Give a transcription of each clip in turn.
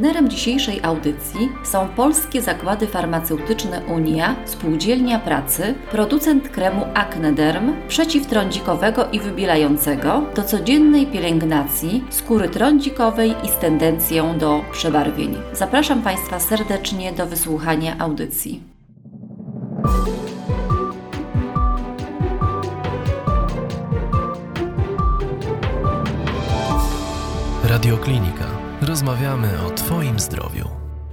Partnerem dzisiejszej audycji są Polskie Zakłady Farmaceutyczne Unia, Spółdzielnia Pracy, producent kremu Acnederm przeciwtrądzikowego i wybielającego do codziennej pielęgnacji skóry trądzikowej i z tendencją do przebarwień. Zapraszam Państwa serdecznie do wysłuchania audycji. Radioklinika. Rozmawiamy o Twoim zdrowiu.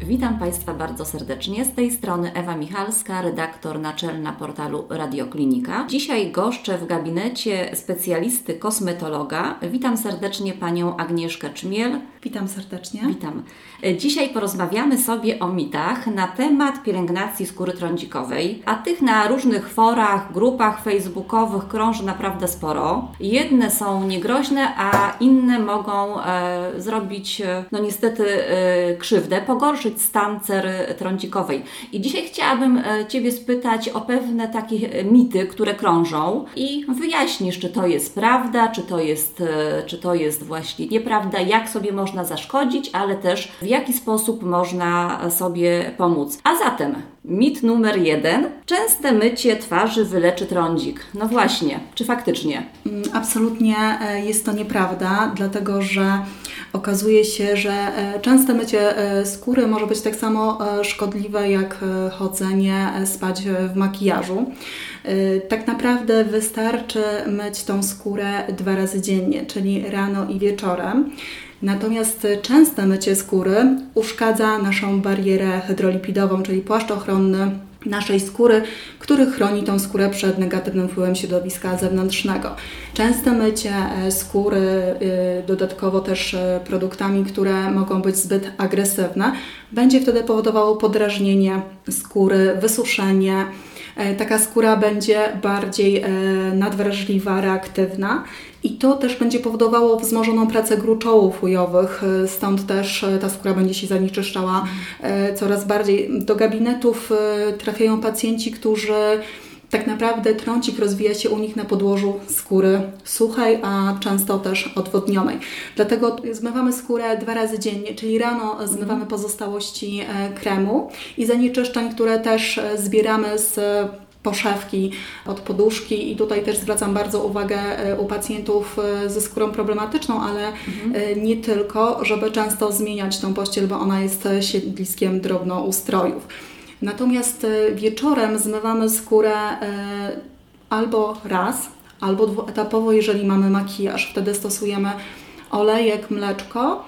Witam Państwa bardzo serdecznie. Z tej strony Ewa Michalska, redaktor naczelna portalu Radioklinika. Dzisiaj goszczę w gabinecie specjalisty kosmetologa. Witam serdecznie Panią Agnieszkę Czmiel. Witam serdecznie. Witam. Dzisiaj porozmawiamy sobie o mitach na temat pielęgnacji skóry trądzikowej, a tych na różnych forach, grupach facebookowych krąży naprawdę sporo. Jedne są niegroźne, a inne mogą e, zrobić, e, no niestety, e, krzywdę, pogorszyć stan cery trądzikowej. I dzisiaj chciałabym e, Ciebie spytać o pewne takie mity, które krążą i wyjaśnisz, czy to jest prawda, czy to jest, e, czy to jest właśnie nieprawda, jak sobie można zaszkodzić, ale też w jaki sposób można sobie pomóc. A zatem mit numer jeden. Częste mycie twarzy wyleczy trądzik. No właśnie, czy faktycznie? Mm, Absolutnie e, jest to nieprawda, dlatego że okazuje się, że e, częste mycie e, skóry może być tak samo szkodliwe jak chodzenie spać w makijażu. Tak naprawdę wystarczy myć tą skórę dwa razy dziennie, czyli rano i wieczorem. Natomiast częste mycie skóry uszkadza naszą barierę hydrolipidową, czyli płaszcz ochronny naszej skóry, który chroni tą skórę przed negatywnym wpływem środowiska zewnętrznego. Częste mycie e, skóry, y, dodatkowo też e, produktami, które mogą być zbyt agresywne, będzie wtedy powodowało podrażnienie skóry, wysuszenie. E, Taka skóra będzie bardziej nadwrażliwa, reaktywna i to też będzie powodowało wzmożoną pracę gruczołów ujowych, e, stąd też e, ta skóra będzie się zanieczyszczała e, coraz bardziej. Do gabinetów trafiają pacjenci, którzy tak naprawdę trącik rozwija się u nich na podłożu skóry suchej, a często też odwodnionej. Dlatego zmywamy skórę dwa razy dziennie, czyli rano zmywamy pozostałości e, kremu i zanieczyszczeń, które też e, zbieramy z poszewki od poduszki i tutaj też zwracam bardzo uwagę e, u pacjentów e, ze skórą problematyczną, ale e, nie tylko, żeby często zmieniać tą pościel, bo ona jest siedliskiem drobnoustrojów. Natomiast wieczorem zmywamy skórę albo raz, albo dwuetapowo, jeżeli mamy makijaż. Wtedy stosujemy olejek, mleczko,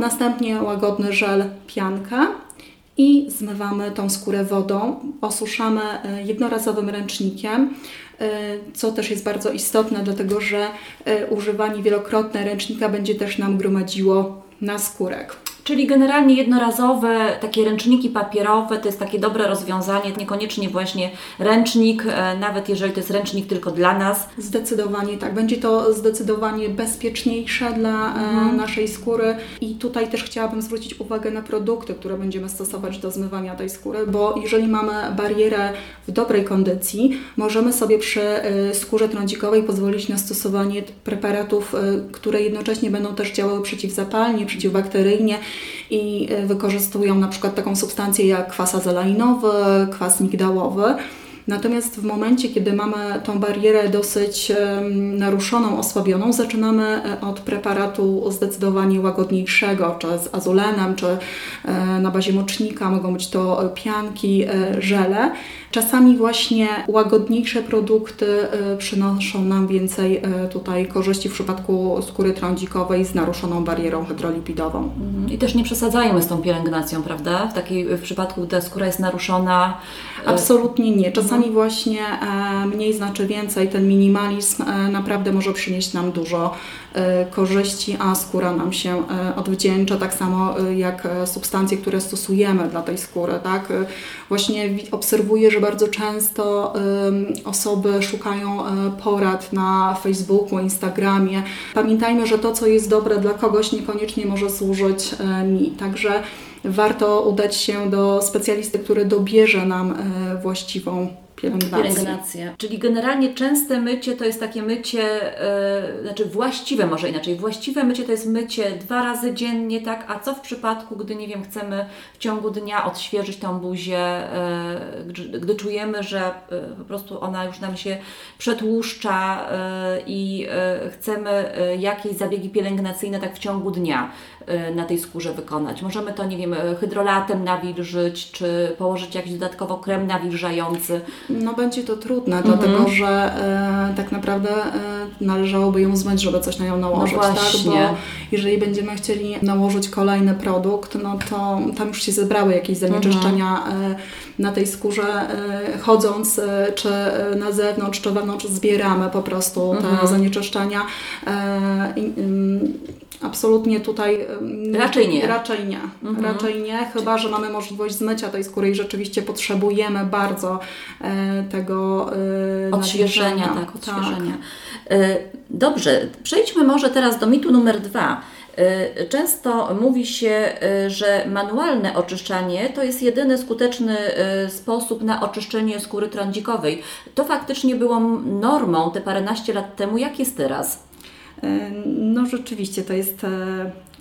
następnie łagodny żel, piankę i zmywamy tą skórę wodą. Osuszamy e, jednorazowym ręcznikiem, e, co też jest bardzo istotne, dlatego że e, używanie wielokrotne ręcznika będzie też nam gromadziło na skórek. Czyli generalnie jednorazowe takie ręczniki papierowe to jest takie dobre rozwiązanie, niekoniecznie właśnie ręcznik, e, nawet jeżeli to jest ręcznik tylko dla nas. Zdecydowanie tak. Będzie to zdecydowanie bezpieczniejsze dla e, naszej skóry i tutaj też chciałabym zwrócić uwagę na produkty, które będziemy stosować do zmywania tej skóry, bo jeżeli mamy barierę w dobrej kondycji, możemy sobie przy e, skórze trądzikowej pozwolić na stosowanie preparatów, które jednocześnie będą też działały przeciwzapalnie, przeciwbakteryjnie i e, wykorzystują na przykład taką substancję jak kwas azelainowy, kwas migdałowy. Natomiast w momencie, kiedy mamy tą barierę dosyć naruszoną, osłabioną, zaczynamy e, od preparatu zdecydowanie łagodniejszego, czy z azulenem, czy e, na bazie mocznika, mogą być to pianki, e, żele. Czasami właśnie łagodniejsze produkty e, przynoszą nam więcej e, tutaj korzyści w przypadku skóry trądzikowej z naruszoną barierą hydrolipidową. I też nie przesadzajmy z tą pielęgnacją, prawda? W, takiej, w przypadku, gdy ta skóra jest naruszona. Absolutnie nie. Czasami właśnie e, mniej znaczy więcej. Ten minimalizm e, naprawdę może przynieść nam dużo korzyści, a skóra nam się e, odwdzięcza, tak samo e, jak e, substancje, które stosujemy dla tej skóry. Tak? E, Właśnie obserwuję, że bardzo często osoby szukają e, porad na Facebooku, Instagramie. Pamiętajmy, że to, co jest dobre dla kogoś, niekoniecznie może służyć e, mi. Także warto udać się do specjalisty, który dobierze nam e, właściwą pielęgnacji. Pielęgnacja. Czyli generalnie częste mycie to jest takie mycie, e, znaczy właściwe może inaczej, właściwe mycie to jest mycie dwa razy dziennie, tak? A co w przypadku, gdy nie wiem, chcemy w ciągu dnia odświeżyć tą buzię, e, gdy, czujemy, że e, po prostu ona już nam się przetłuszcza i chcemy jakieś zabiegi pielęgnacyjne tak w ciągu dnia na tej skórze wykonać. Możemy to, nie wiem, hydrolatem nawilżyć, czy położyć jakiś dodatkowo krem nawilżający. No będzie to trudne, Mhm. dlatego że e, tak naprawdę e, należałoby ją zmyć, żeby coś na nią nałożyć, tak? No właśnie. Bo jeżeli będziemy chcieli nałożyć kolejny produkt, no to tam już się zebrały jakieś zanieczyszczenia Mhm. e, na tej skórze, e, chodząc e, czy na zewnątrz, czy wewnątrz zbieramy po prostu te Mhm. zanieczyszczenia. E, i, ym, Absolutnie tutaj Raczej nie. Raczej nie. Mhm. Raczej nie, chyba że mamy możliwość zmycia tej skóry i rzeczywiście potrzebujemy bardzo e, tego e, Odświeżenia, tak, odświeżenia. E, Dobrze, przejdźmy może teraz do mitu numer dwa. Często mówi się, że manualne oczyszczanie to jest jedyny skuteczny sposób na oczyszczenie skóry trądzikowej. To faktycznie było normą te paręnaście lat temu. Jak jest teraz? No rzeczywiście to jest e,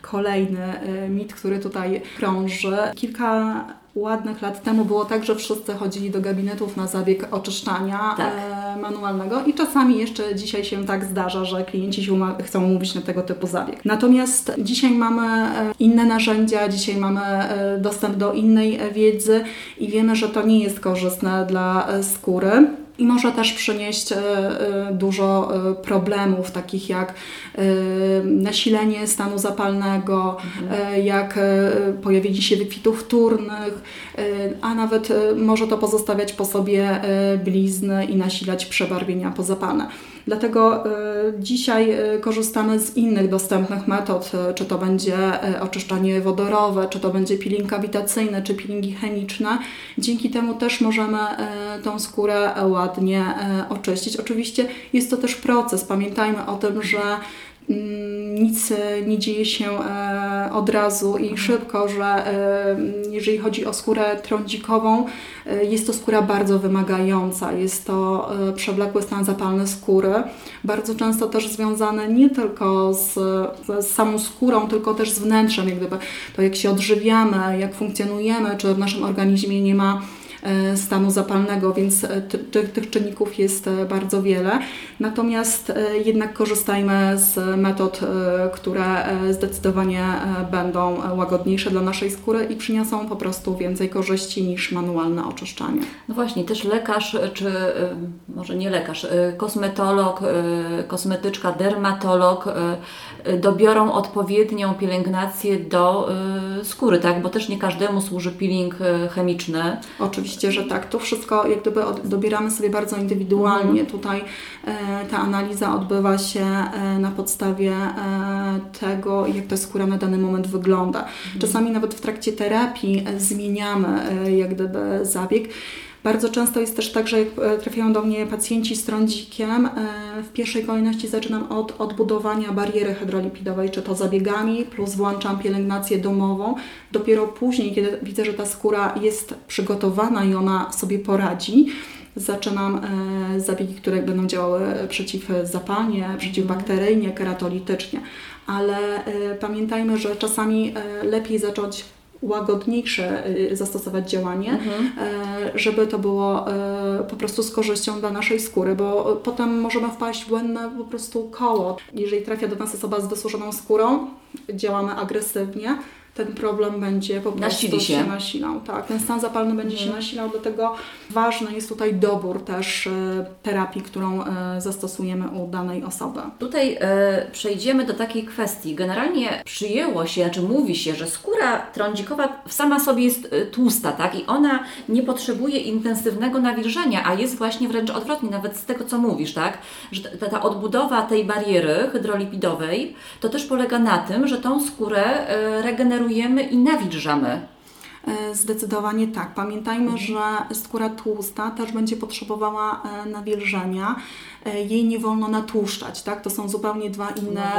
kolejny e, mit, który tutaj krąży. Kilka ładnych lat temu było tak, że wszyscy chodzili do gabinetów na zabieg oczyszczania Tak. e, manualnego i czasami jeszcze dzisiaj się tak zdarza, że klienci się chcą umówić na tego typu zabieg. Natomiast dzisiaj mamy inne narzędzia, dzisiaj mamy dostęp do innej wiedzy i wiemy, że to nie jest korzystne dla skóry. I może też przynieść e, e, dużo e, problemów, takich jak nasilenie stanu zapalnego, e, jak pojawienie się wykwitów wtórnych, a nawet może to pozostawiać po sobie blizny i nasilać przebarwienia pozapalne. Dlatego e, dzisiaj e, korzystamy z innych dostępnych metod, e, czy to będzie oczyszczanie wodorowe, czy to będzie peeling kawitacyjny, czy peelingi chemiczne. Dzięki temu też możemy tą skórę ładnie oczyścić. Oczywiście jest to też proces. Pamiętajmy o tym, że nic e, nie dzieje się e, od razu i szybko, że e, jeżeli chodzi o skórę trądzikową, jest to skóra bardzo wymagająca. Jest to przewlekły stan zapalny skóry, bardzo często też związany nie tylko z, z samą skórą, tylko też z wnętrzem, jak gdyby. To jak się odżywiamy, jak funkcjonujemy, czy w naszym organizmie nie ma stanu zapalnego, więc e, ty, ty, tych czynników jest e, bardzo wiele. Natomiast e, jednak korzystajmy z metod, e, które e, zdecydowanie e, będą e, łagodniejsze dla naszej skóry i przyniosą po prostu więcej korzyści niż manualne oczyszczanie. No właśnie, też lekarz, czy może nie lekarz, kosmetolog, kosmetyczka, dermatolog dobiorą odpowiednią pielęgnację do skóry, tak? Bo też nie każdemu służy peeling chemiczny. Oczywiście, że tak. To wszystko jak gdyby dobieramy sobie bardzo indywidualnie. Tutaj e, ta analiza odbywa się e, na podstawie e, tego, jak ta skóra na dany moment wygląda. Czasami nawet w trakcie terapii zmieniamy jak gdyby zabieg. Bardzo często jest też tak, że jak e, trafiają do mnie pacjenci z trądzikiem, e, w pierwszej kolejności zaczynam od odbudowania bariery hydrolipidowej, czy to zabiegami, plus włączam pielęgnację domową. Dopiero później, kiedy widzę, że ta skóra jest przygotowana i ona sobie poradzi, zaczynam e, zabiegi, które będą działały przeciwzapalnie, przeciwbakteryjnie, keratolitycznie. Ale pamiętajmy, że czasami lepiej zacząć łagodniejsze e, zastosować działanie, e, żeby to było e, po prostu z korzyścią dla naszej skóry, bo potem możemy wpaść w błędne po prostu koło. Jeżeli trafia do nas osoba z wysuszoną skórą, działamy agresywnie, ten problem będzie po prostu Nasili się. nasilał. Tak, ten stan zapalny będzie się nasilał, dlatego ważny jest tutaj dobór też e, terapii, którą e, zastosujemy u danej osoby. Tutaj e, przejdziemy do takiej kwestii. Generalnie przyjęło się, znaczy mówi się, że skóra trądzikowa sama sobie jest tłusta, tak? I ona nie potrzebuje intensywnego nawilżenia, a jest właśnie wręcz odwrotnie, nawet z tego, co mówisz, tak? Że ta, ta odbudowa tej bariery hydrolipidowej to też polega na tym, że tą skórę e, regenerujemy i nawilżamy. E, Zdecydowanie tak. Pamiętajmy, że skóra tłusta też będzie potrzebowała e, nawilżenia. E, Jej nie wolno natłuszczać, tak? To są zupełnie dwa inne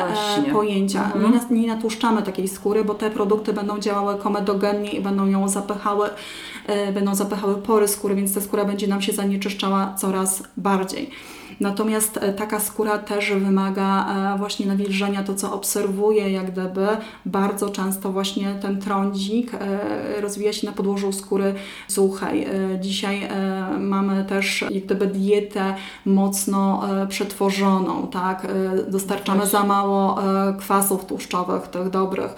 No pojęcia. Mhm. Nie, natłuszczamy takiej skóry, bo te produkty będą działały komedogennie i będą ją zapychały, będą zapychały pory skóry, więc ta skóra będzie nam się zanieczyszczała coraz bardziej. Natomiast e, taka skóra też wymaga e, właśnie nawilżenia, to co obserwuję, jak gdyby bardzo często właśnie ten trądzik e, rozwija się na podłożu skóry suchej. Dzisiaj mamy też jak gdyby dietę mocno przetworzoną, tak? Dostarczamy za mało kwasów tłuszczowych, tych dobrych,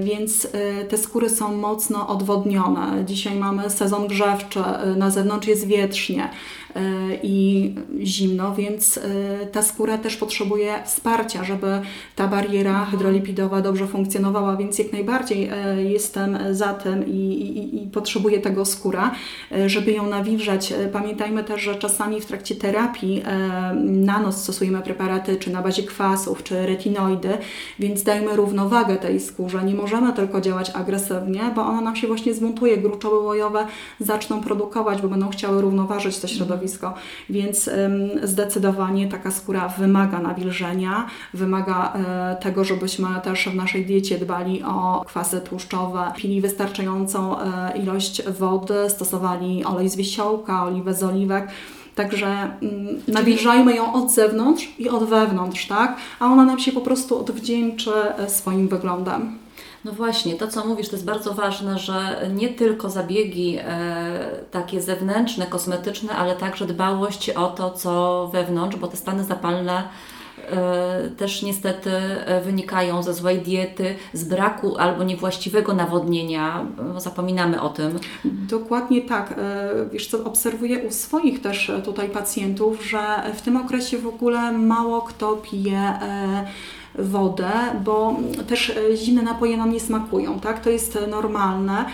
więc te skóry są mocno odwodnione. Dzisiaj mamy sezon grzewczy, na zewnątrz jest wietrznie i zimno, więc e, ta skóra też potrzebuje wsparcia, żeby ta bariera hydrolipidowa dobrze funkcjonowała, więc jak najbardziej e, jestem za tym i, i, i potrzebuję tego skóra, e, żeby ją nawilżać. Pamiętajmy też, że czasami w trakcie terapii na nos stosujemy preparaty czy na bazie kwasów, czy retinoidy, więc dajmy równowagę tej skórze. Nie możemy tylko działać agresywnie, bo ona nam się właśnie zmontuje. Gruczoły łojowe zaczną produkować, bo będą chciały równoważyć to środowisko, więc zdecydowanie taka skóra wymaga nawilżenia, wymaga e, tego, żebyśmy też w naszej diecie dbali o kwasy tłuszczowe, pili wystarczającą e, ilość wody, stosowali olej z wisiołka, oliwę z oliwek. Także mm, nawilżajmy ją od zewnątrz i od wewnątrz, tak? A ona nam się po prostu odwdzięczy e, swoim wyglądem. No właśnie, to co mówisz, to jest bardzo ważne, że nie tylko zabiegi e, takie zewnętrzne, kosmetyczne, ale także dbałość o to, co wewnątrz, bo te stany zapalne e, też niestety e, wynikają ze złej diety, z braku albo niewłaściwego nawodnienia. Zapominamy o tym. Dokładnie tak. Wiesz co, obserwuję u swoich też tutaj pacjentów, że w tym okresie w ogóle mało kto pije wodę, bo też e, zimne napoje nam nie smakują, tak? To jest e, normalne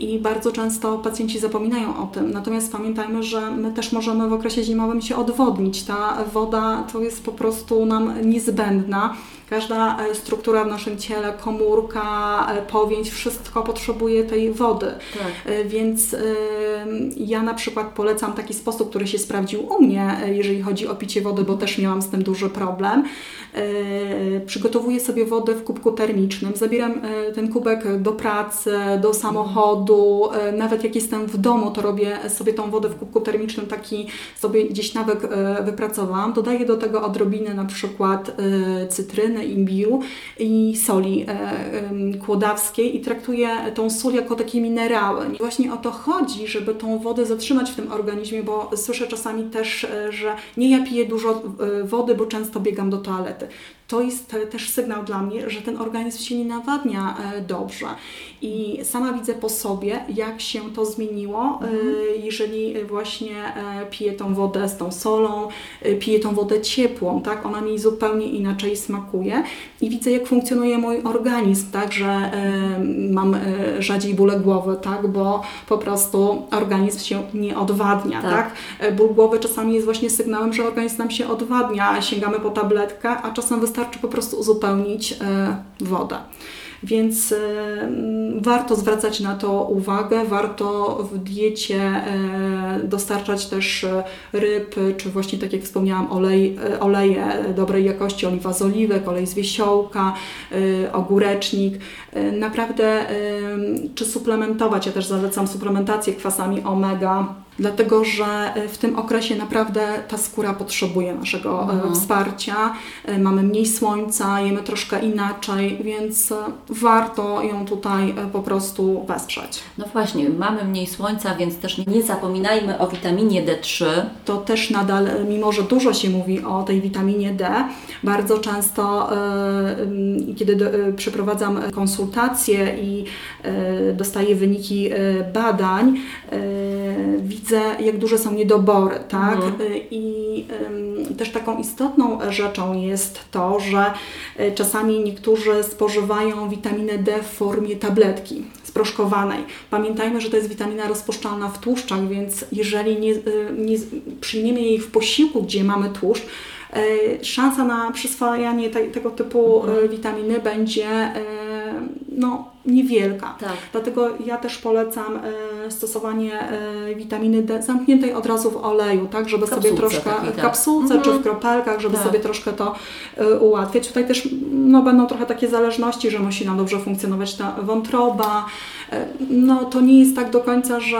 i bardzo często pacjenci zapominają o tym. Natomiast pamiętajmy, że my też możemy w okresie zimowym się odwodnić. Ta woda to jest po prostu nam niezbędna. Każda e, struktura w naszym ciele, komórka, e, powięź, wszystko potrzebuje tej wody. Tak. E, Więc ja na przykład polecam taki sposób, który się sprawdził u mnie, jeżeli chodzi o picie wody, bo też miałam z tym duży problem. Przygotowuję sobie wodę w kubku termicznym, zabieram ten kubek do pracy, do samochodu, nawet jak jestem w domu, to robię sobie tą wodę w kubku termicznym, taki sobie gdzieś nawyk wypracowałam. Dodaję do tego odrobinę na przykład e, cytryny, imbiru i soli e, kłodawskiej i traktuję tą sól jako takie minerały. I właśnie o to chodzi, żeby tą wodę zatrzymać w tym organizmie, bo słyszę czasami też, e, że nie ja piję dużo e, wody, bo często biegam do toalety. To jest też sygnał dla mnie, że ten organizm się nie nawadnia e, dobrze. I sama widzę po sobie, jak się to zmieniło, e, jeżeli właśnie e, piję tą wodę z tą solą, piję tą wodę ciepłą, tak? Ona mi zupełnie inaczej smakuje i widzę, jak funkcjonuje mój organizm, tak? Że mam rzadziej bóle głowy, tak? Bo po prostu organizm się nie odwadnia, Tak. tak? Ból głowy czasami jest właśnie sygnałem, że organizm nam się odwadnia, sięgamy po tabletkę, a czasem wystarczy po prostu uzupełnić e, wodę. Więc e, warto zwracać na to uwagę, warto w diecie e, dostarczać też ryb, czy właśnie tak jak wspomniałam, olej, oleje dobrej jakości, oliwa z oliwek, olej z wiesiołka, ogórecznik. Naprawdę, czy suplementować, ja też zalecam suplementację kwasami omega, dlatego że e, w tym okresie naprawdę ta skóra potrzebuje naszego e, Mhm. wsparcia. E, Mamy mniej słońca, jemy troszkę inaczej, więc warto ją tutaj po prostu wesprzeć. No właśnie, mamy mniej słońca, więc też nie zapominajmy o witaminie D3. To też nadal, mimo że dużo się mówi o tej witaminie D, bardzo często, e, m, kiedy przeprowadzam konsultacje i dostaję wyniki badań, e, widzę, jak duże są niedobory, tak? Mhm. E, I też taką istotną rzeczą jest to, że e, czasami niektórzy spożywają witaminę D w formie tabletki sproszkowanej. Pamiętajmy, że to jest witamina rozpuszczalna w tłuszczach, więc jeżeli nie, e, nie przyjmiemy jej w posiłku, gdzie mamy tłuszcz, szansa na przyswajanie te, tego typu e, witaminy będzie no, niewielka. Tak. Dlatego ja też polecam e, stosowanie e, witaminy D zamkniętej od razu w oleju, tak, żeby W sobie kapsułce troszkę takiej, w tak. kapsułce Mhm. czy w kropelkach, żeby Tak. sobie troszkę to e, ułatwiać. Tutaj też no, będą trochę takie zależności, że musi nam dobrze funkcjonować ta wątroba. No to nie jest tak do końca, że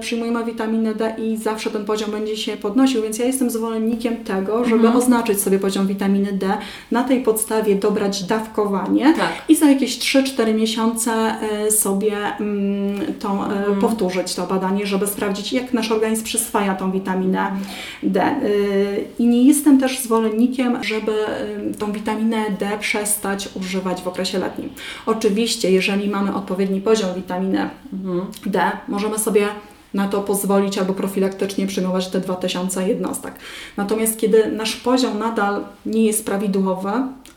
przyjmujemy witaminę D i zawsze ten poziom będzie się podnosił, więc ja jestem zwolennikiem tego, żeby Mhm. oznaczyć sobie poziom witaminy D, na tej podstawie dobrać dawkowanie Tak. i za jakieś 3-4 miesiące e, sobie mm, tą, e, Mhm. powtórzyć to badanie, żeby sprawdzić, jak nasz organizm przyswaja tą witaminę D. Y, I nie jestem też zwolennikiem, żeby tą witaminę D przestać używać w okresie letnim. Oczywiście, jeżeli mamy odpowiedni poziom witaminy Mhm. D, możemy sobie na to pozwolić albo profilaktycznie przyjmować te 2000 jednostek. Natomiast kiedy nasz poziom nadal nie jest prawidłowy,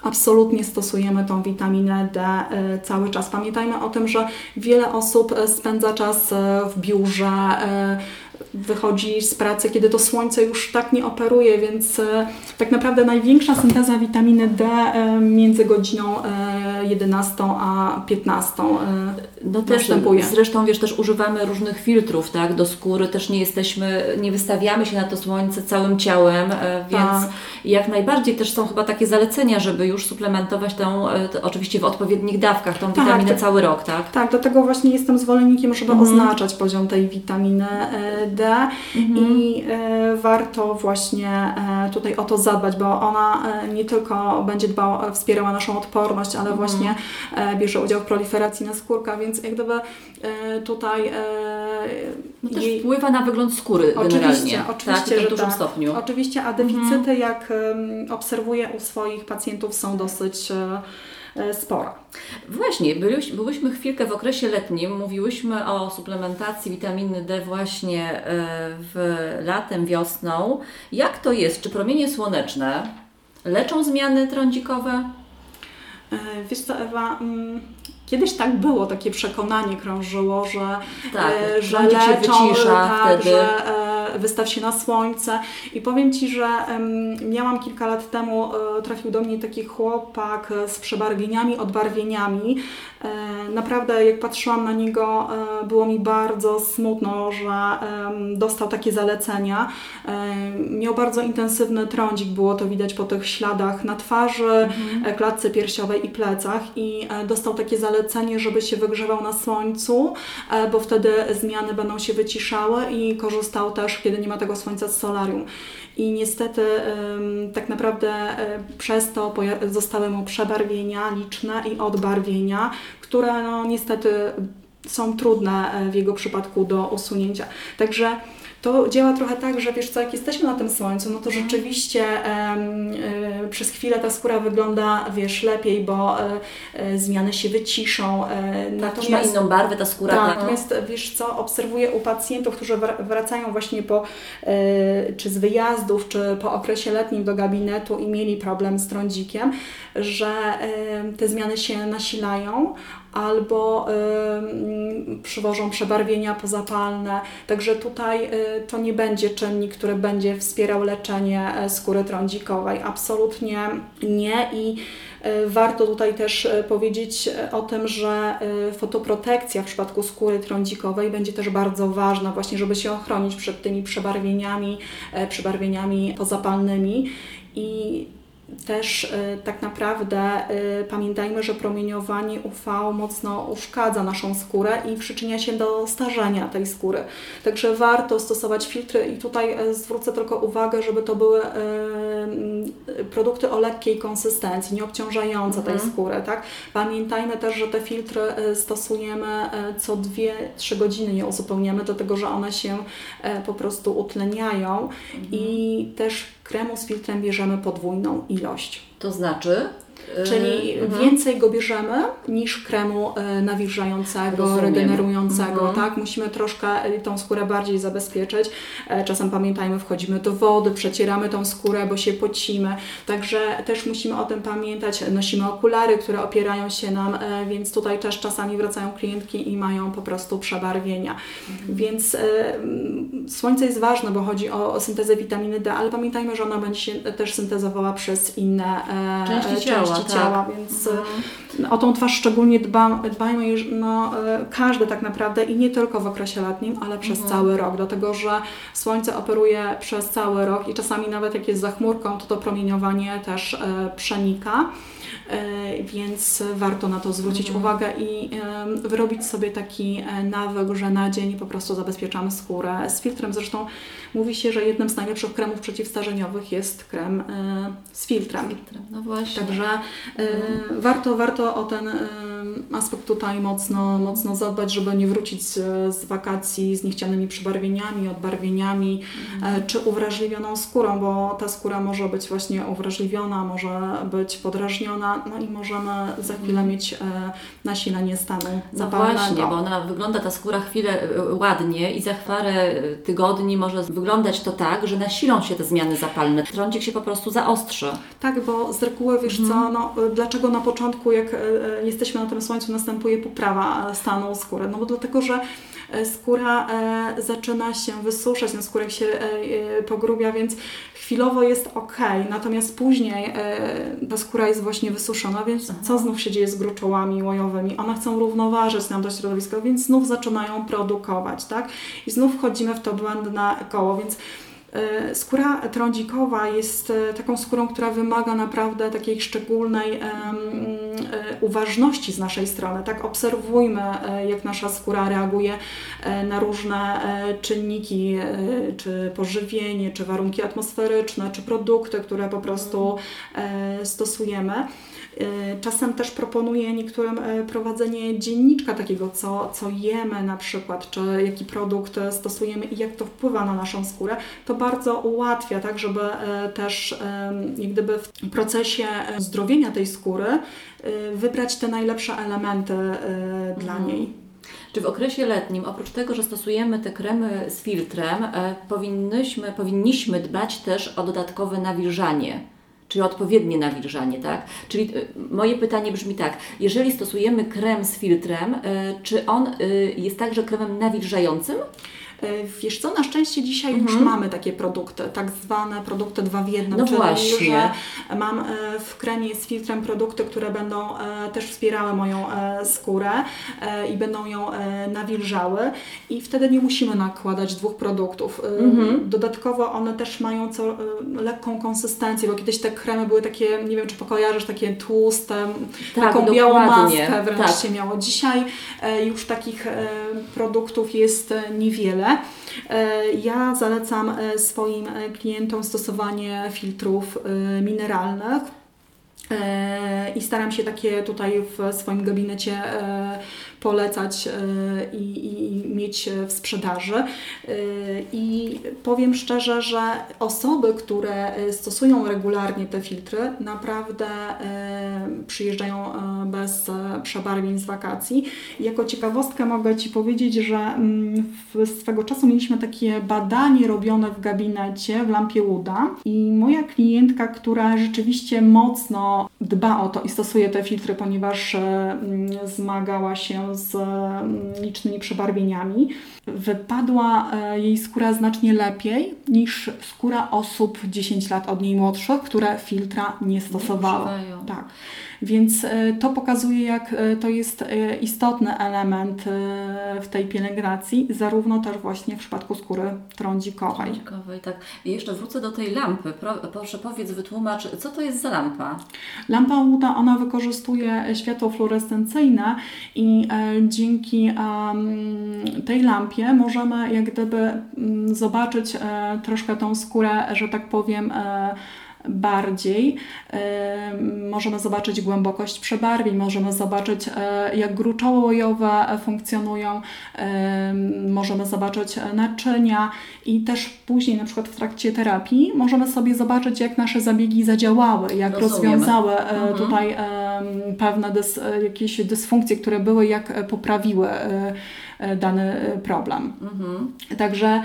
absolutnie stosujemy tą witaminę D e, cały czas. Pamiętajmy o tym, że wiele osób e, spędza czas e, w biurze, wychodzi z pracy, kiedy to słońce już tak nie operuje, więc e, tak naprawdę największa synteza witaminy D e, między godziną e, 11 a 15 e, No też następuje. zresztą wiesz, też używamy różnych filtrów, tak, do skóry, też nie jesteśmy, nie wystawiamy się na to słońce całym ciałem, e, więc Tak. jak najbardziej też są chyba takie zalecenia, żeby już suplementować tą, e, oczywiście w odpowiednich dawkach, tą Tak, witaminę cały rok, tak? Tak, do tego właśnie jestem zwolennikiem, żeby Mhm. oznaczać poziom tej witaminy Mhm. i e, warto właśnie e, tutaj o to zadbać, bo ona e, nie tylko będzie dbała, wspierała naszą odporność, ale Mhm. właśnie bierze udział w proliferacji naskórka, więc jak gdyby tutaj No też jej- wpływa na wygląd skóry generalnie, Oczywiście, tak, oczywiście, to w dużym tak. stopniu. Oczywiście, a deficyty, jak em, obserwuję u swoich pacjentów, są dosyć e, spore. Właśnie, byłyśmy chwilkę w okresie letnim, mówiłyśmy o suplementacji witaminy D właśnie e, w latem, wiosną. Jak to jest? Czy promienie słoneczne leczą zmiany trądzikowe? E, Wiesz co, Ewa, mm, kiedyś tak było, takie przekonanie krążyło, że, Tak, że trądzik się leczą, wycisza tak, wtedy. że wystaw się na słońce. I powiem Ci, że miałam kilka lat temu, e, trafił do mnie taki chłopak e, z przebarwieniami, odbarwieniami. E, naprawdę, jak patrzyłam na niego, było mi bardzo smutno, że dostał takie zalecenia. Miał bardzo intensywny trądzik, było to widać po tych śladach na twarzy, e, klatce piersiowej i plecach i dostał takie zalecenie, żeby się wygrzewał na słońcu, bo wtedy zmiany będą się wyciszały i korzystał też, kiedy nie ma tego słońca z solarium. I niestety tak naprawdę e, przez to zostały mu przebarwienia liczne i odbarwienia, które no niestety są trudne e, w jego przypadku do usunięcia. Także to działa trochę tak, że wiesz co, jak jesteśmy na tym słońcu, no to rzeczywiście em, e, przez chwilę ta skóra wygląda, wiesz, lepiej, bo e, zmiany się wyciszą. E, Też ma inną barwę ta skóra. tak, tak, no. natomiast wiesz co, obserwuję u pacjentów, którzy wr- wracają właśnie po, czy z wyjazdów, czy po okresie letnim do gabinetu i mieli problem z trądzikiem, że te zmiany się nasilają albo przywożą przebarwienia pozapalne. Także tutaj e, to nie będzie czynnik, który będzie wspierał leczenie e, skóry trądzikowej. Absolutnie nie i E, Warto tutaj też e, powiedzieć o tym, że fotoprotekcja w przypadku skóry trądzikowej będzie też bardzo ważna, właśnie żeby się ochronić przed tymi przebarwieniami, e, przebarwieniami pozapalnymi i też e, tak naprawdę e, pamiętajmy, że promieniowanie UV mocno uszkadza naszą skórę i przyczynia się do starzenia tej skóry. Także warto stosować filtry i tutaj e, zwrócę tylko uwagę, żeby to były produkty o lekkiej konsystencji, nie obciążające tej Mhm. skóry. Tak? Pamiętajmy też, że te filtry stosujemy co 2-3 godziny, je uzupełniamy, dlatego że one się po prostu utleniają i też kremu z filtrem bierzemy podwójną ilość. To znaczy? Czyli mhm. więcej go bierzemy niż kremu e, nawilżającego, Rozumiem. regenerującego, Mhm. tak? Musimy troszkę tą skórę bardziej zabezpieczyć. E, Czasem pamiętajmy, wchodzimy do wody, przecieramy tą skórę, bo się pocimy. Także też musimy o tym pamiętać. Nosimy okulary, które opierają się nam, e, więc tutaj też czasami wracają klientki i mają po prostu przebarwienia. Mhm. Więc słońce jest ważne, bo chodzi o, o syntezę witaminy D, ale pamiętajmy, że ona będzie się też syntezowała przez inne Części e, ciała. części tak. ciała, więc e, o tą twarz szczególnie dba, dbajmy już, no, e, każdy tak naprawdę i nie tylko w okresie letnim, ale przez cały rok, dlatego że słońce operuje przez cały rok i czasami nawet jak jest za chmurką, to to promieniowanie też e, przenika. E, Więc warto na to zwrócić uwagę i wyrobić sobie taki e, nawyk, że na dzień po prostu zabezpieczamy skórę z filtrem. Zresztą mówi się, że jednym z najlepszych kremów przeciwstarzeniowych jest krem e, z filtrem. No właśnie. Także e, warto, warto o ten aspekt tutaj mocno, mocno zadbać, żeby nie wrócić z, z wakacji z niechcianymi przybarwieniami, odbarwieniami e, czy uwrażliwioną skórą, bo ta skóra może być właśnie uwrażliwiona, może być podrażniona, no i możemy za chwilę mieć e, nasilenie stanu No zapalnego. właśnie, bo ona wygląda ta skóra chwilę y, ładnie i za parę y, tygodni może wyglądać to tak, że nasilą się te zmiany zapalne. Trądzik się po prostu zaostrzy. Tak, bo z reguły wiesz co, no, dlaczego na początku, jak jesteśmy na tym słońcu, następuje poprawa e, stanu skóry? No bo dlatego, że e, skóra e, zaczyna się wysuszać, no skórek się e, e, pogrubia, więc chwilowo jest ok, natomiast później e, ta skóra jest właśnie wysuszona, więc co znów się dzieje z gruczołami łojowymi? One chcą równoważyć nam to środowisko, więc znów zaczynają produkować, tak? I znów wchodzimy w to błędne koło, więc E, Skóra trądzikowa jest e, taką skórą, która wymaga naprawdę takiej szczególnej e, uważności z naszej strony. Tak, obserwujmy, jak nasza skóra reaguje na różne czynniki, czy pożywienie, czy warunki atmosferyczne, czy produkty, które po prostu stosujemy. E, Czasem też proponuję niektórym e, prowadzenie dzienniczka takiego, co, co jemy na przykład, czy jaki produkt e, stosujemy i jak to wpływa na naszą skórę. To bardzo ułatwia, tak, żeby też jak gdyby w procesie zdrowienia tej skóry wybrać te najlepsze elementy dla niej. Czy w okresie letnim, oprócz tego, że stosujemy te kremy z filtrem, powinnyśmy, powinniśmy dbać też o dodatkowe nawilżanie? Czyli odpowiednie nawilżanie, tak? Czyli e, moje pytanie brzmi tak, jeżeli stosujemy krem z filtrem, e, czy on e, jest także kremem nawilżającym? E, Wiesz co, na szczęście dzisiaj już mamy takie produkty, tak zwane produkty dwa w jednym, No czyli właśnie. że mam e, w kremie z filtrem produkty, które będą e, też wspierały moją skórę i będą ją nawilżały i wtedy nie musimy nakładać dwóch produktów. Mhm. Dodatkowo one też mają co, lekką konsystencję, bo kiedyś te kremy były takie, nie wiem czy pokojarzysz, takie tłuste, Tak, taką białą dokładnie. maskę wręcz Tak. się miało. Dzisiaj już takich produktów jest niewiele. E, Ja zalecam e, swoim e, klientom stosowanie filtrów mineralnych. I staram się takie tutaj w swoim gabinecie polecać e, i, i mieć w sprzedaży. E, I powiem szczerze, że osoby, które e, stosują regularnie te filtry, naprawdę przyjeżdżają bez przebarwień z wakacji. Jako ciekawostkę mogę Ci powiedzieć, że mm, swego czasu mieliśmy takie badanie robione w gabinecie w Lampie Łuda i moja klientka, która rzeczywiście mocno dba o to i stosuje te filtry, ponieważ mm, zmagała się z mm, licznymi przebarwieniami, wypadła e, jej skóra znacznie lepiej niż skóra osób 10 lat od niej młodszych, które filtra nie stosowały. używają. Tak. Więc e, to pokazuje, jak e, to jest istotny element w tej pielęgnacji, zarówno też właśnie w przypadku skóry trądzikowej. Trądzikowej, tak. I jeszcze wrócę do tej lampy. Pro, proszę powiedz, wytłumacz, co to jest za lampa? Lampa łuda, ona wykorzystuje światło fluorescencyjne i dzięki tej lampie możemy jak gdyby mm, zobaczyć e, troszkę tą skórę, że tak powiem, e, bardziej. E, możemy zobaczyć głębokość przebarwień, możemy zobaczyć e, jak gruczoły łojowe funkcjonują, e, możemy zobaczyć naczynia i też później na przykład w trakcie terapii możemy sobie zobaczyć jak nasze zabiegi zadziałały, jak Rozumiem. rozwiązały Mhm. tutaj pewne dys, jakieś dysfunkcje, które były, jak poprawiły dany problem. Mhm. Także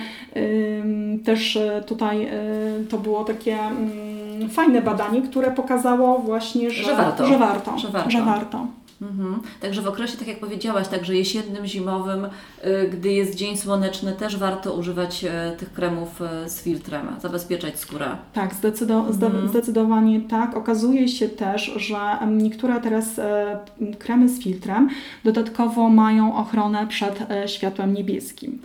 też tutaj to było takie mm, fajne badanie, które pokazało właśnie, że, Że warto. Że warto. Że warto. Że warto. Mhm. Także w okresie, tak jak powiedziałaś, także jesiennym, zimowym, y, gdy jest dzień słoneczny, też warto używać y, tych kremów y, z filtrem, zabezpieczać skórę. Tak, zdecydo- zde- zdecydowanie tak. Okazuje się też, że niektóre teraz e, kremy z filtrem dodatkowo mają ochronę przed e, światłem niebieskim.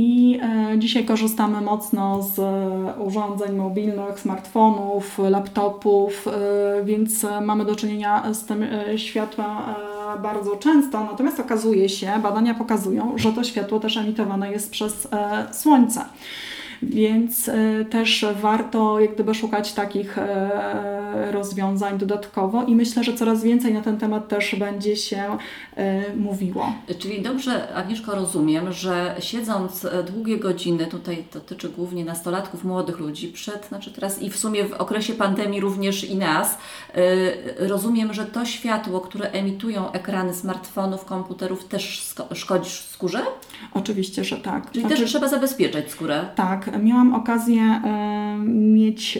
I e, dzisiaj korzystamy mocno z e, urządzeń mobilnych, smartfonów, laptopów, e, więc mamy do czynienia z tym światłem bardzo często. Natomiast okazuje się, badania pokazują, że to światło też emitowane jest przez słońce. Więc e, też warto jak gdyby szukać takich e, rozwiązań dodatkowo i myślę, że coraz więcej na ten temat też będzie się e, mówiło. Czyli dobrze, Agnieszko, rozumiem, że siedząc długie godziny, tutaj dotyczy głównie nastolatków, młodych ludzi, przed, znaczy teraz i w sumie w okresie pandemii również i nas, rozumiem, że to światło, które emitują ekrany smartfonów, komputerów, też szkodzi skórze? Oczywiście, że tak. Czyli Znaczy- też trzeba zabezpieczać skórę. Tak, miałam okazję mieć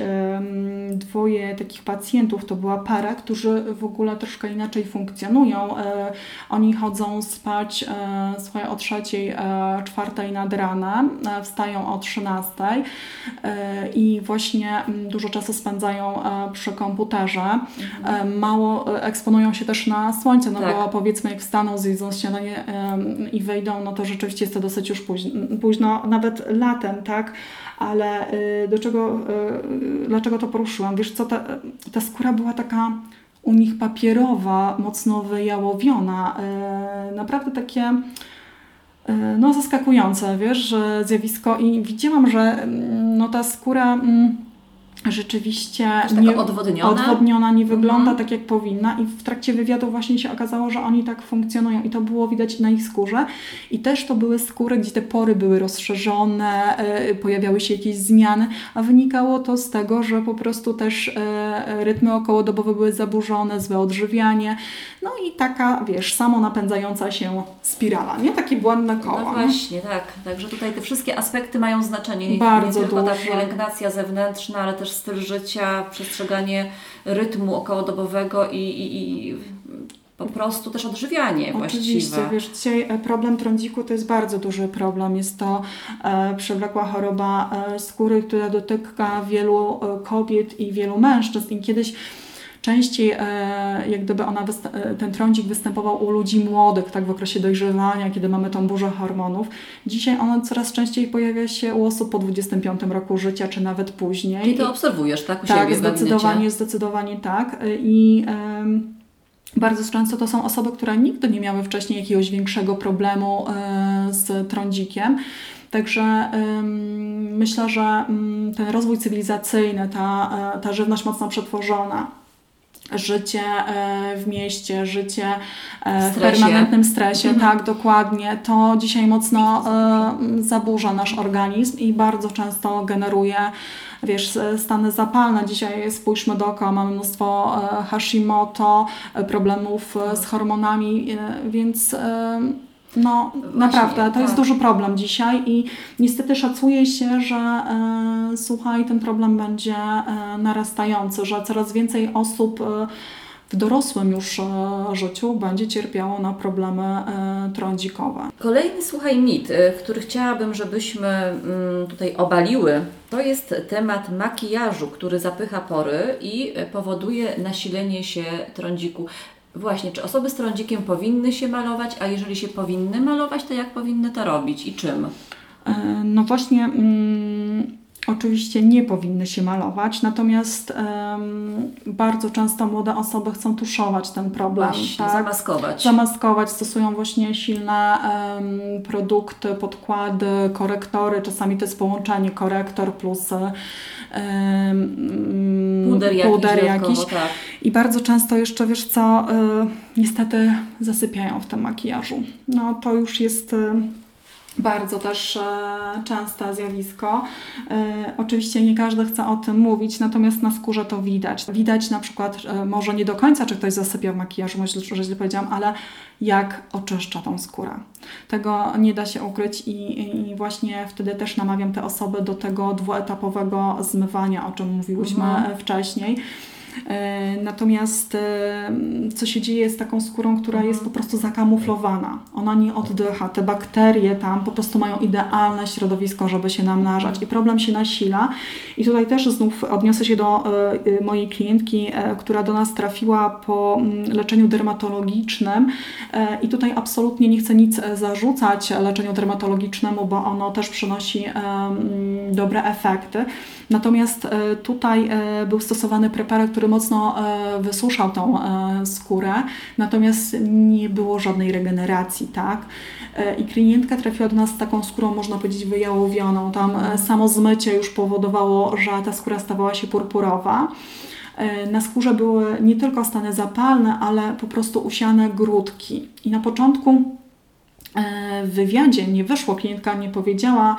dwoje takich pacjentów. To była para, którzy w ogóle troszkę inaczej funkcjonują. E, oni chodzą spać e, swoje o trzeciej, e, czwartej nad ranem, wstają o 13 e, i właśnie mm, dużo czasu spędzają przy komputerze. E, mało eksponują się też na słońce, no Tak. bo powiedzmy jak wstaną, zjedzą śniadanie i wyjdą, no to rzeczywiście jest to dosyć już późno, późno nawet latem, tak? Ale y, do czego, y, dlaczego to poruszyłam? Wiesz co, ta, ta skóra była taka u nich papierowa, mocno wyjałowiona, y, naprawdę takie no zaskakujące, wiesz, zjawisko i widziałam, że mm, no ta skóra mm, rzeczywiście Jakaś taka odwodniona? odwodniona, nie wygląda Mhm. tak jak powinna i w trakcie wywiadu właśnie się okazało, że oni tak funkcjonują i to było widać na ich skórze i też to były skóry, gdzie te pory były rozszerzone, e, pojawiały się jakieś zmiany, a wynikało to z tego, że po prostu też e, rytmy okołodobowe były zaburzone, złe odżywianie, no i taka, wiesz, samo napędzająca się spirala, nie? Takie błędne koło. No nie? właśnie, tak. Także tutaj te wszystkie aspekty mają znaczenie. Nie, Bardzo nie tylko ta pielęgnacja zewnętrzna, ale też styl życia, przestrzeganie rytmu okołodobowego i, i, i po prostu też odżywianie Oczywiście, właściwe. wiesz, dzisiaj e, problem trądziku to jest bardzo duży problem. Jest to e, przewlekła choroba e, skóry, która dotyka wielu e, kobiet i wielu mężczyzn. I kiedyś częściej e, jak gdyby ona e, ten trądzik występował u ludzi młodych, tak w okresie dojrzewania, kiedy mamy tą burzę hormonów. Dzisiaj on coraz częściej pojawia się u osób po 25 roku życia, czy nawet później. Czyli I- to obserwujesz, tak? U tak, siebie w gabinecie? zdecydowanie, zdecydowanie tak. I bardzo często to są osoby, które nigdy nie miały wcześniej jakiegoś większego problemu e, z trądzikiem. Także myślę, że mm, ten rozwój cywilizacyjny, ta, ta żywność mocno przetworzona, życie e, w mieście, życie e, W stresie. permanentnym stresie, tak, dokładnie. To dzisiaj mocno e, zaburza nasz organizm i bardzo często generuje wiesz, stany zapalne. Dzisiaj spójrzmy dookoła, mamy mnóstwo Hashimoto, problemów z hormonami, e, więc e, no naprawdę to jest tak. duży problem dzisiaj i niestety szacuje się, że e, słuchaj, ten problem będzie e, narastający, że coraz więcej osób e, w dorosłym już e, życiu będzie cierpiało na problemy e, trądzikowe. Kolejny, słuchaj, mit, y, który chciałabym, żebyśmy mm, tutaj obaliły, to jest temat makijażu, który zapycha pory i powoduje nasilenie się trądziku. Właśnie, czy osoby z trądzikiem powinny się malować, a jeżeli się powinny malować, to jak powinny to robić i czym? E, No właśnie, mm, oczywiście nie powinny się malować, natomiast bardzo często młode osoby chcą tuszować ten problem. Właśnie, tak? zamaskować. Zamaskować, stosują właśnie silne em, produkty, podkłady, korektory, czasami to jest połączenie korektor plus Puder jakiś, puder dodatkowo, jakiś. tak. I bardzo często jeszcze, wiesz co, y, niestety zasypiają w tym makijażu. No to już jest y, bardzo też e, częste zjawisko. E, oczywiście nie każdy chce o tym mówić, natomiast na skórze to widać. Widać na przykład, e, może nie do końca, czy ktoś zasypia w makijażu, może że źle powiedziałam, ale jak oczyszcza tą skórę. Tego nie da się ukryć i, i właśnie wtedy też namawiam te osoby do tego dwuetapowego zmywania, o czym mówiłyśmy Mhm. wcześniej. E, natomiast e, co się dzieje z taką skórą, która jest po prostu zakamuflowana? Ona nie oddycha. Te bakterie tam po prostu mają idealne środowisko, żeby się namnażać i problem się nasila. I tutaj też znów odniosę się do e, mojej klientki, która do nas trafiła po mm, leczeniu dermatologicznym i tutaj absolutnie nie chcę nic zarzucać leczeniu dermatologicznemu, bo ono też przynosi mm, dobre efekty. Natomiast tutaj był stosowany preparat, który mocno e, wysuszał tą e, skórę, natomiast nie było żadnej regeneracji, tak? E, I klientka trafiła do nas z taką skórą, można powiedzieć, wyjałowioną. Tam samo zmycie już powodowało, że ta skóra stawała się purpurowa. Na skórze były nie tylko stany zapalne, ale po prostu usiane grudki. I na początku w wywiadzie nie wyszło, klientka nie powiedziała,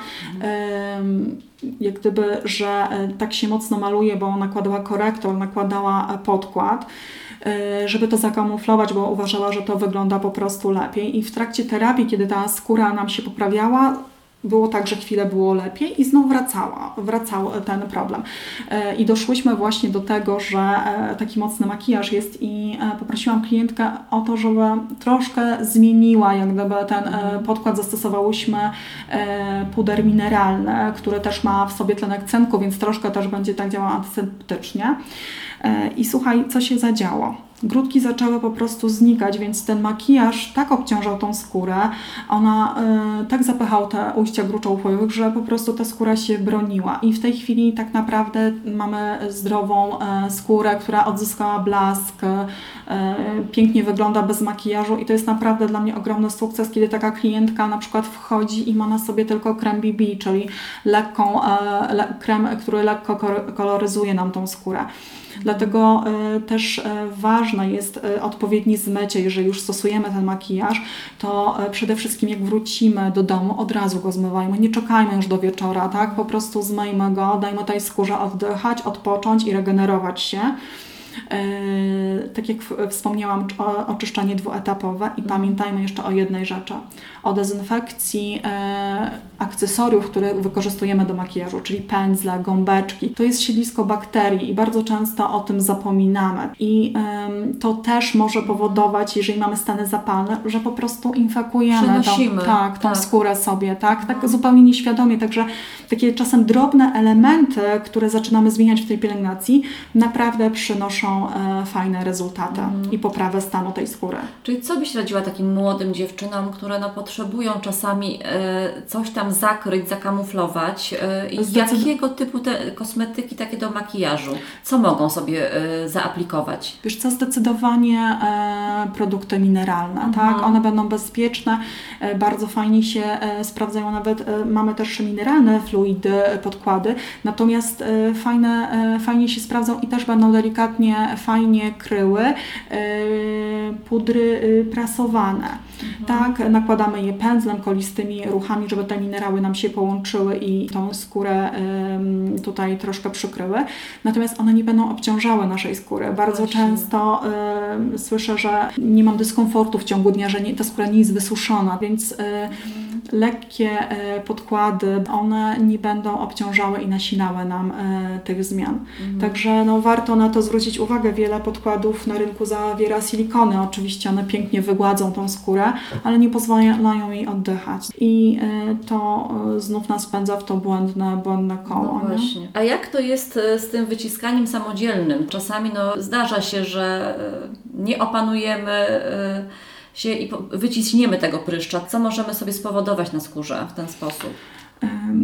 jak gdyby, że e, tak się mocno maluje, bo nakładała korektor, nakładała e, podkład e, żeby to zakamuflować, bo uważała, że to wygląda po prostu lepiej. I w trakcie terapii, kiedy ta skóra nam się poprawiała, było tak, że chwilę było lepiej i znów wracała, wracał ten problem. E, I doszłyśmy właśnie do tego, że e, taki mocny makijaż jest i e, poprosiłam klientkę o to, żeby troszkę zmieniła jak gdyby ten podkład. Zastosowałyśmy puder mineralny, który też ma w sobie tlenek cynku, więc troszkę też będzie tak działał antyseptycznie. I słuchaj, co się zadziało grudki zaczęły po prostu znikać, więc ten makijaż tak obciążał tą skórę, ona y, tak zapychał te ujścia gruczołów, że po prostu ta skóra się broniła. I w tej chwili tak naprawdę mamy zdrową y, skórę, która odzyskała blask, y, pięknie wygląda bez makijażu i to jest naprawdę dla mnie ogromny sukces, kiedy taka klientka na przykład wchodzi i ma na sobie tylko krem BB, czyli lekką, le, krem, który lekko koloryzuje nam tą skórę. Dlatego e, też e, ważne jest e, odpowiednie zmycie, jeżeli już stosujemy ten makijaż, to przede wszystkim jak wrócimy do domu, od razu go zmywajmy, nie czekajmy już do wieczora, tak? Po prostu zmyjmy go, dajmy tej skórze oddychać, odpocząć i regenerować się. Tak jak wspomniałam, oczyszczanie dwuetapowe i pamiętajmy jeszcze o jednej rzeczy. O dezynfekcji akcesoriów, które wykorzystujemy do makijażu, czyli pędzle, gąbeczki. To jest siedlisko bakterii i bardzo często o tym zapominamy. I to też może powodować, jeżeli mamy stany zapalne, że po prostu infekujemy tą, tak, tą tak. skórę sobie, tak? tak mhm. zupełnie nieświadomie. Także takie czasem drobne elementy, które zaczynamy zmieniać w tej pielęgnacji, naprawdę przynoszą e, fajne rezultaty mhm. i poprawę stanu tej skóry. Czyli co byś radziła takim młodym dziewczynom, które no, potrzebują czasami e, coś tam zakryć, zakamuflować. Y, jakiego typu te kosmetyki takie do makijażu? Co mogą sobie zaaplikować? Wiesz co, zdecydowanie e, produkty mineralne, mhm. tak? One będą bezpieczne, e, bardzo fajnie się e, sprawdzają, nawet mamy też mineralne fluidy, podkłady, natomiast fajne, fajnie się sprawdzą i też będą delikatnie, fajnie kryły pudry prasowane. Mhm. Tak, nakładamy je pędzlem, kolistymi ruchami, żeby te minerały nam się połączyły i tą skórę tutaj troszkę przykryły. Natomiast one nie będą obciążały naszej skóry. Bardzo Właśnie. często słyszę, że nie mam dyskomfortu w ciągu dnia, że nie, ta skóra nie jest wysuszona, więc mhm lekkie e, podkłady, one nie będą obciążały i nasilały nam e, tych zmian. Mhm. Także no, warto na to zwrócić uwagę. Wiele podkładów na rynku zawiera silikony. Oczywiście one pięknie wygładzą tą skórę, ale nie pozwalają jej oddychać. I e, to znów nas pędza w to błędne, błędne koło. No. A jak to jest z tym wyciskaniem samodzielnym? Czasami no, zdarza się, że nie opanujemy się i wyciśniemy tego pryszcza, co możemy sobie spowodować na skórze w ten sposób?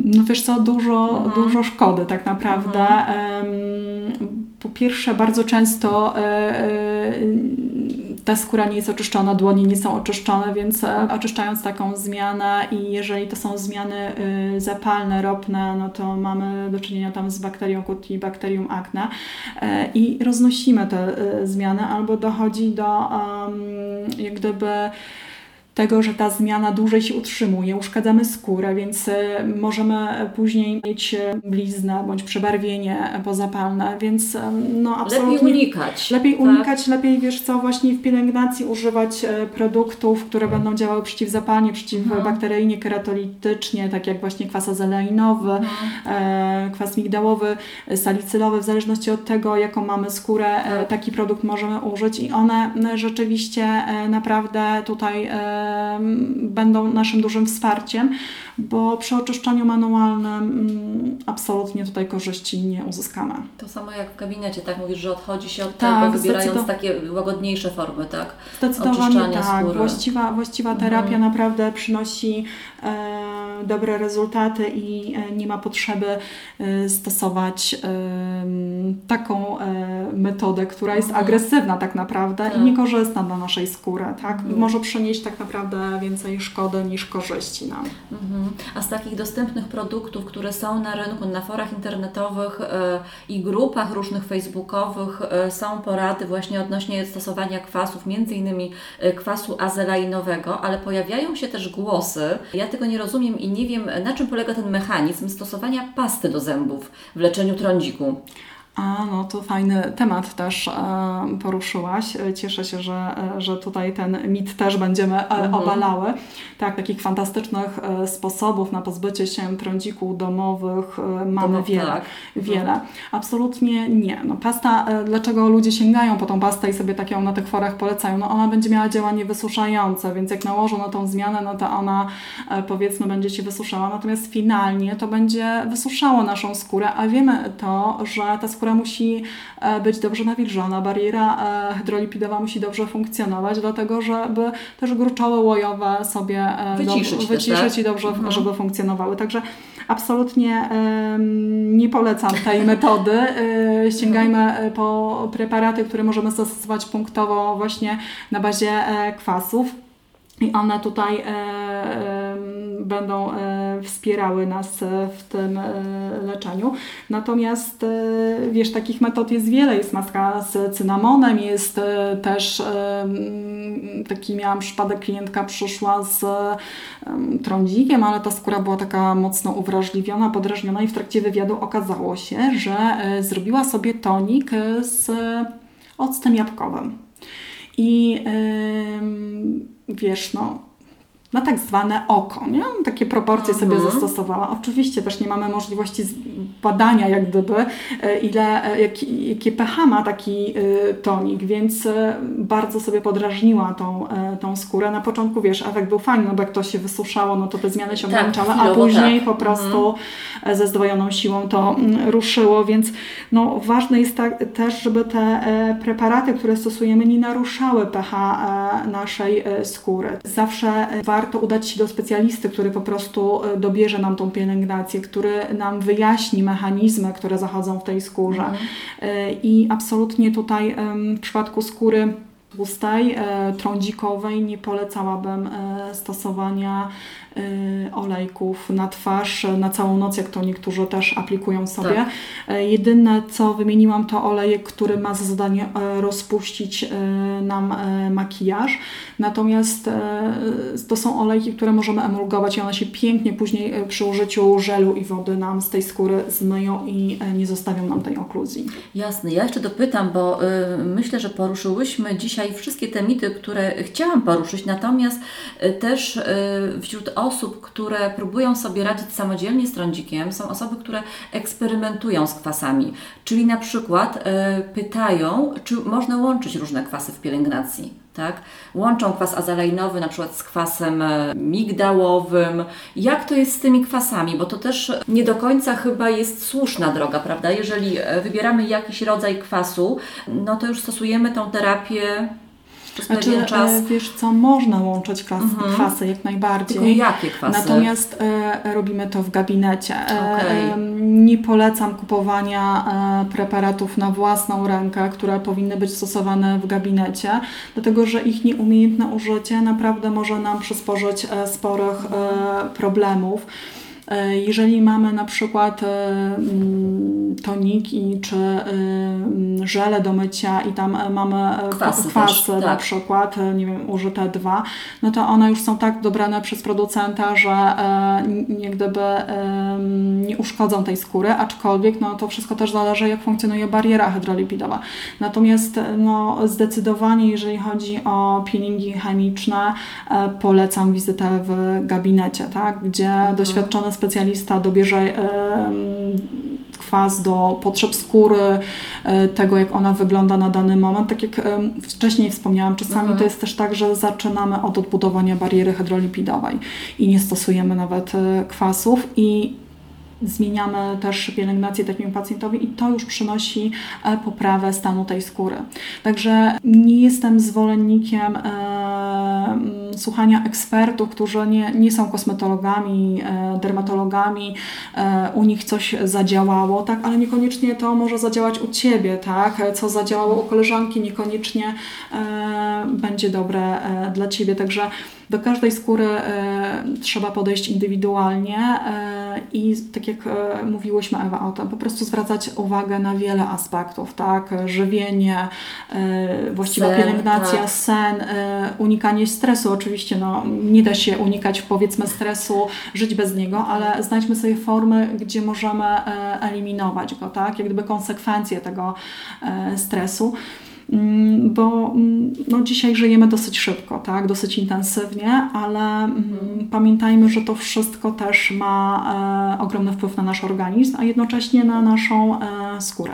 No wiesz co, dużo, mhm. dużo szkody tak naprawdę. Mhm. Po pierwsze, bardzo często e, e, ta skóra nie jest oczyszczona, dłonie nie są oczyszczone, więc e, oczyszczając taką zmianę i jeżeli to są zmiany zapalne, ropne, no to mamy do czynienia tam z bakterią kut i bakterium acne i roznosimy te zmiany albo dochodzi do jak gdyby tego, że ta zmiana dłużej się utrzymuje, uszkadzamy skórę, więc e, możemy później mieć e, bliznę bądź przebarwienie pozapalne, więc e, no absolutnie... Lepiej unikać. Lepiej tak? unikać, lepiej wiesz co, właśnie w pielęgnacji używać produktów, które będą działały przeciwzapalnie, przeciwbakteryjnie, keratolitycznie, tak jak właśnie kwas azeleinowy, mhm. kwas migdałowy, salicylowy, w zależności od tego, jaką mamy skórę, tak. taki produkt możemy użyć i one rzeczywiście naprawdę tutaj będą naszym dużym wsparciem, bo przy oczyszczaniu manualnym mm, absolutnie tutaj korzyści nie uzyskamy. To samo jak w gabinecie, tak? Mówisz, że odchodzi się od tak, tego, wybierając takie łagodniejsze formy, tak? Zdecydowanie tak. Skóry. Właściwa, właściwa terapia mhm. naprawdę przynosi e, dobre rezultaty i e, nie ma potrzeby e, stosować taką e, metodę, która jest mhm. agresywna tak naprawdę tak. i niekorzystna dla naszej skóry, tak? Mhm. Może przynieść tak naprawdę więcej szkody niż korzyści nam. Mhm. A z takich dostępnych produktów, które są na rynku, na forach internetowych i grupach różnych facebookowych są porady właśnie odnośnie stosowania kwasów, między innymi kwasu azelainowego, ale pojawiają się też głosy, ja tego nie rozumiem i nie wiem, na czym polega ten mechanizm stosowania pasty do zębów w leczeniu trądziku. A, no to fajny temat też e, poruszyłaś. Cieszę się, że, e, że tutaj ten mit też będziemy e, mhm. obalały. Tak, takich fantastycznych e, sposobów na pozbycie się trądzików domowych e, mamy Domow, wiele. Tak. Wiele. Absolutnie nie. No, pasta, e, dlaczego ludzie sięgają po tą pastę i sobie tak ją na tych forach polecają? No ona będzie miała działanie wysuszające, więc jak nałożą na tą zmianę, no to ona powiedzmy będzie się wysuszała, natomiast finalnie to będzie wysuszało naszą skórę, a wiemy to, że ta skóra skóra musi e, być dobrze nawilżona, bariera e, hydrolipidowa musi dobrze funkcjonować, dlatego żeby też gruczoły łojowe sobie e, wyciszyć, do, wyciszyć tak? i dobrze, mhm. żeby funkcjonowały. Także absolutnie nie polecam tej metody. Sięgajmy po preparaty, które możemy stosować punktowo właśnie na bazie kwasów. I one tutaj e, e, będą e, wspierały nas w tym leczeniu. Natomiast wiesz, takich metod jest wiele. Jest maska z cynamonem, jest też taki miałam przypadek, klientka przyszła z trądzikiem, ale ta skóra była taka mocno uwrażliwiona, podrażniona i w trakcie wywiadu okazało się, że zrobiła sobie tonik z octem jabłkowym. I yy, wiesz, no, na tak zwane oko. Nie? Takie proporcje mhm. sobie zastosowała. Oczywiście też nie mamy możliwości badania jak gdyby, e, ile, e, jaki, jakie pH ma taki e, tonik, więc bardzo sobie podrażniła tą, tą skórę. Na początku, wiesz, efekt był fajny, no bo jak to się wysuszało, no to te zmiany się tak, ograniczały, a później tak. po prostu mhm. ze zdwojoną siłą to mm, ruszyło, więc no, ważne jest tak, też, żeby te preparaty, które stosujemy, nie naruszały pH naszej skóry. Zawsze warto warto udać się do specjalisty, który po prostu e, dobierze nam tą pielęgnację, który nam wyjaśni mechanizmy, które zachodzą w tej skórze. Mhm. E, I absolutnie tutaj w przypadku skóry tłustej, e, trądzikowej nie polecałabym stosowania Y, olejków na twarz na całą noc, jak to niektórzy też aplikują sobie. Tak. E, jedyne co wymieniłam to olejek, który ma za zadanie e, rozpuścić e, nam makijaż. Natomiast to są olejki, które możemy emulgować i one się pięknie później przy użyciu żelu i wody nam z tej skóry zmyją i nie zostawią nam tej okluzji. Jasne. Ja jeszcze dopytam, bo y, myślę, że poruszyłyśmy dzisiaj wszystkie te mity, które chciałam poruszyć, natomiast y, też y, wśród osób, które próbują sobie radzić samodzielnie z trądzikiem, są osoby, które eksperymentują z kwasami. Czyli na przykład y, pytają, czy można łączyć różne kwasy w pielęgnacji. Tak? Łączą kwas azalejnowy na przykład z kwasem e, migdałowym. Jak to jest z tymi kwasami? Bo to też nie do końca chyba jest słuszna droga, prawda? Jeżeli e, wybieramy jakiś rodzaj kwasu, no to już stosujemy tą terapię przez znaczy, pewien czas. E, wiesz co, można łączyć kwas, mhm. kwasy jak najbardziej. Tylko jakie kwasy? Natomiast e, robimy to w gabinecie. E, okay. Nie polecam kupowania e, preparatów na własną rękę, które powinny być stosowane w gabinecie, dlatego że ich nieumiejętne użycie naprawdę może nam przysporzyć e, sporych e, problemów. E, jeżeli mamy na przykład e, mm, toniki czy e, mm, żele do mycia i tam mamy kwasy, kwasy też, na tak. przykład, nie wiem, użyte dwa, no to one już są tak dobrane przez producenta, że nie gdyby nie uszkodzą tej skóry, aczkolwiek no, to wszystko też zależy, jak funkcjonuje bariera hydrolipidowa. Natomiast no, zdecydowanie, jeżeli chodzi o peelingi chemiczne, polecam wizytę w gabinecie, tak, gdzie mhm. doświadczony specjalista dobierze kwas do potrzeb skóry, e, tego jak ona wygląda na dany moment. Tak jak wcześniej wspomniałam, czasami mhm. to jest też tak, że zaczynamy od odbudowania bariery hydrolipidowej i nie stosujemy nawet e, kwasów i zmieniamy też pielęgnację takiemu pacjentowi i to już przynosi e, poprawę stanu tej skóry. Także nie jestem zwolennikiem e, słuchania ekspertów, którzy nie, nie są kosmetologami, e, dermatologami, u nich coś zadziałało, tak, ale niekoniecznie to może zadziałać u Ciebie, tak, co zadziałało u koleżanki, niekoniecznie będzie dobre dla Ciebie, także do każdej skóry trzeba podejść indywidualnie i tak jak e, mówiłyśmy Ewa o tym, po prostu zwracać uwagę na wiele aspektów, tak? Żywienie, właściwa sen, pielęgnacja, tak. sen, unikanie stresu. Oczywiście no, nie da się unikać powiedzmy stresu, żyć bez niego, ale znajdźmy sobie formy, gdzie możemy eliminować go, tak? Jak gdyby konsekwencje tego stresu. Mm, bo mm, no, dzisiaj żyjemy dosyć szybko, tak, dosyć intensywnie, ale mm, pamiętajmy, że to wszystko też ma e, ogromny wpływ na nasz organizm, a jednocześnie na naszą e, skórę.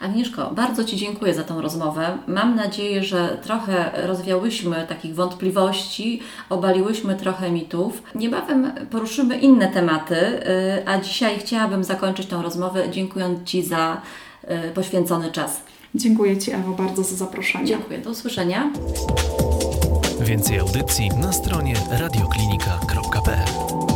Agnieszko, bardzo Ci dziękuję za tą rozmowę. Mam nadzieję, że trochę rozwiałyśmy takich wątpliwości, obaliłyśmy trochę mitów. Niebawem poruszymy inne tematy, y, a dzisiaj chciałabym zakończyć tą rozmowę dziękując Ci za poświęcony czas. Dziękuję Ci, Ewo, bardzo za zaproszenie. Dziękuję, do usłyszenia. Więcej audycji na stronie radioklinika.pl